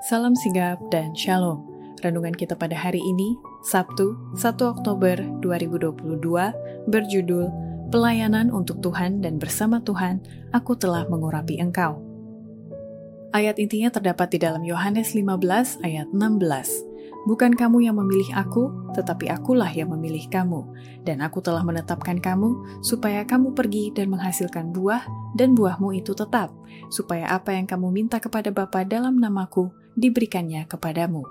Salam sigap dan shalom. Renungan kita pada hari ini, Sabtu, 1 Oktober 2022, berjudul Pelayanan untuk Tuhan dan bersama Tuhan, aku telah mengurapi engkau. Ayat intinya terdapat di dalam Yohanes 15 ayat 16. Bukan kamu yang memilih aku, tetapi akulah yang memilih kamu. Dan aku telah menetapkan kamu, supaya kamu pergi dan menghasilkan buah, dan buahmu itu tetap, supaya apa yang kamu minta kepada Bapa dalam namaku, diberikannya kepadamu.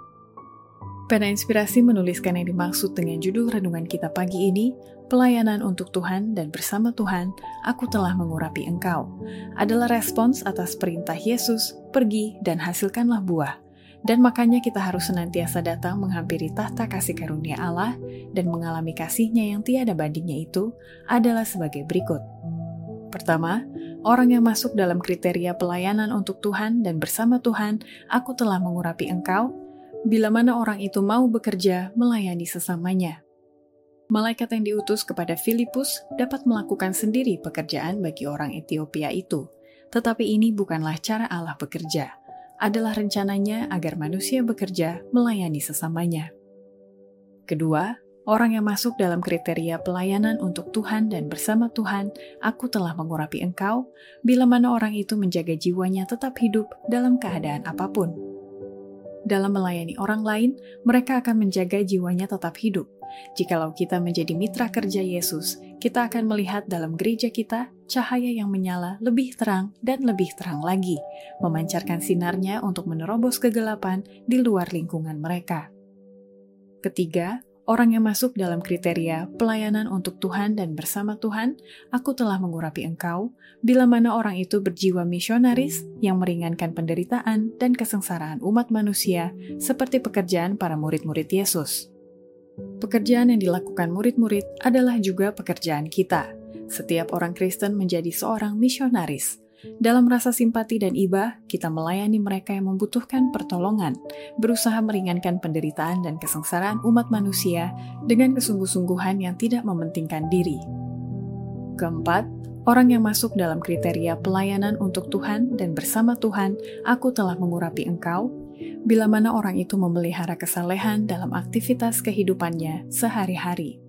Pena Inspirasi menuliskan yang dimaksud dengan judul renungan kita pagi ini, Pelayanan untuk Tuhan dan bersama Tuhan, aku telah mengurapi engkau, adalah respons atas perintah Yesus, pergi dan hasilkanlah buah, dan makanya kita harus senantiasa datang menghampiri tahta kasih karunia Allah dan mengalami kasihnya yang tiada bandingnya itu adalah sebagai berikut. Pertama, orang yang masuk dalam kriteria pelayanan untuk Tuhan dan bersama Tuhan, aku telah mengurapi engkau, bila mana orang itu mau bekerja melayani sesamanya. Malaikat yang diutus kepada Filipus dapat melakukan sendiri pekerjaan bagi orang Ethiopia itu, tetapi ini bukanlah cara Allah bekerja adalah rencananya agar manusia bekerja melayani sesamanya. Kedua, orang yang masuk dalam kriteria pelayanan untuk Tuhan dan bersama Tuhan, aku telah mengurapi engkau, bila mana orang itu menjaga jiwanya tetap hidup dalam keadaan apa pun. Dalam melayani orang lain, mereka akan menjaga jiwanya tetap hidup, Jikalau kita menjadi mitra kerja Yesus, kita akan melihat dalam gereja kita cahaya yang menyala lebih terang dan lebih terang lagi, memancarkan sinarnya untuk menerobos kegelapan di luar lingkungan mereka. Ketiga, orang yang masuk dalam kriteria pelayanan untuk Tuhan dan bersama Tuhan, aku telah mengurapi engkau, bila mana orang itu berjiwa misionaris yang meringankan penderitaan dan kesengsaraan umat manusia, seperti pekerjaan para murid-murid Yesus. Pekerjaan yang dilakukan murid-murid adalah juga pekerjaan kita. Setiap orang Kristen menjadi seorang misionaris. Dalam rasa simpati dan iba, kita melayani mereka yang membutuhkan pertolongan, berusaha meringankan penderitaan dan kesengsaraan umat manusia dengan kesungguh-sungguhan yang tidak mementingkan diri. Keempat, orang yang masuk dalam kriteria pelayanan untuk Tuhan dan bersama Tuhan, aku telah mengurapi engkau, bila mana orang itu memelihara kesalehan dalam aktivitas kehidupannya sehari-hari.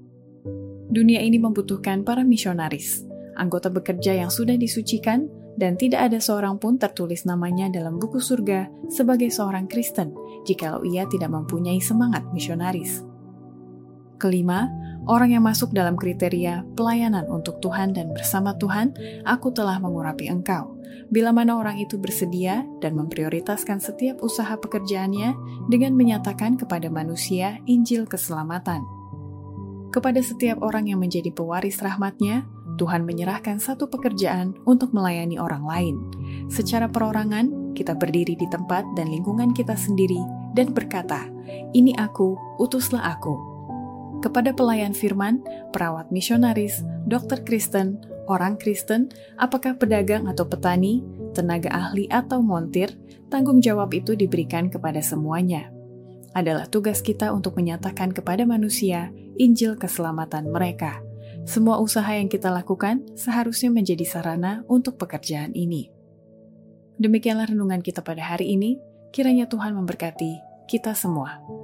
Dunia ini membutuhkan para misionaris, anggota bekerja yang sudah disucikan, dan tidak ada seorang pun tertulis namanya dalam buku surga sebagai seorang Kristen jikalau ia tidak mempunyai semangat misionaris. Kelima, orang yang masuk dalam kriteria pelayanan untuk Tuhan dan bersama Tuhan, aku telah mengurapi engkau. Bila mana orang itu bersedia dan memprioritaskan setiap usaha pekerjaannya dengan menyatakan kepada manusia Injil keselamatan. Kepada setiap orang yang menjadi pewaris rahmatnya, Tuhan menyerahkan satu pekerjaan untuk melayani orang lain. Secara perorangan, kita berdiri di tempat dan lingkungan kita sendiri dan berkata, "Ini aku, utuslah aku." kepada pelayan firman, perawat misionaris, dokter Kristen, orang Kristen, apakah pedagang atau petani, tenaga ahli atau montir, tanggung jawab itu diberikan kepada semuanya. Adalah tugas kita untuk menyatakan kepada manusia Injil keselamatan mereka. Semua usaha yang kita lakukan seharusnya menjadi sarana untuk pekerjaan ini. Demikianlah renungan kita pada hari ini. Kiranya Tuhan memberkati kita semua.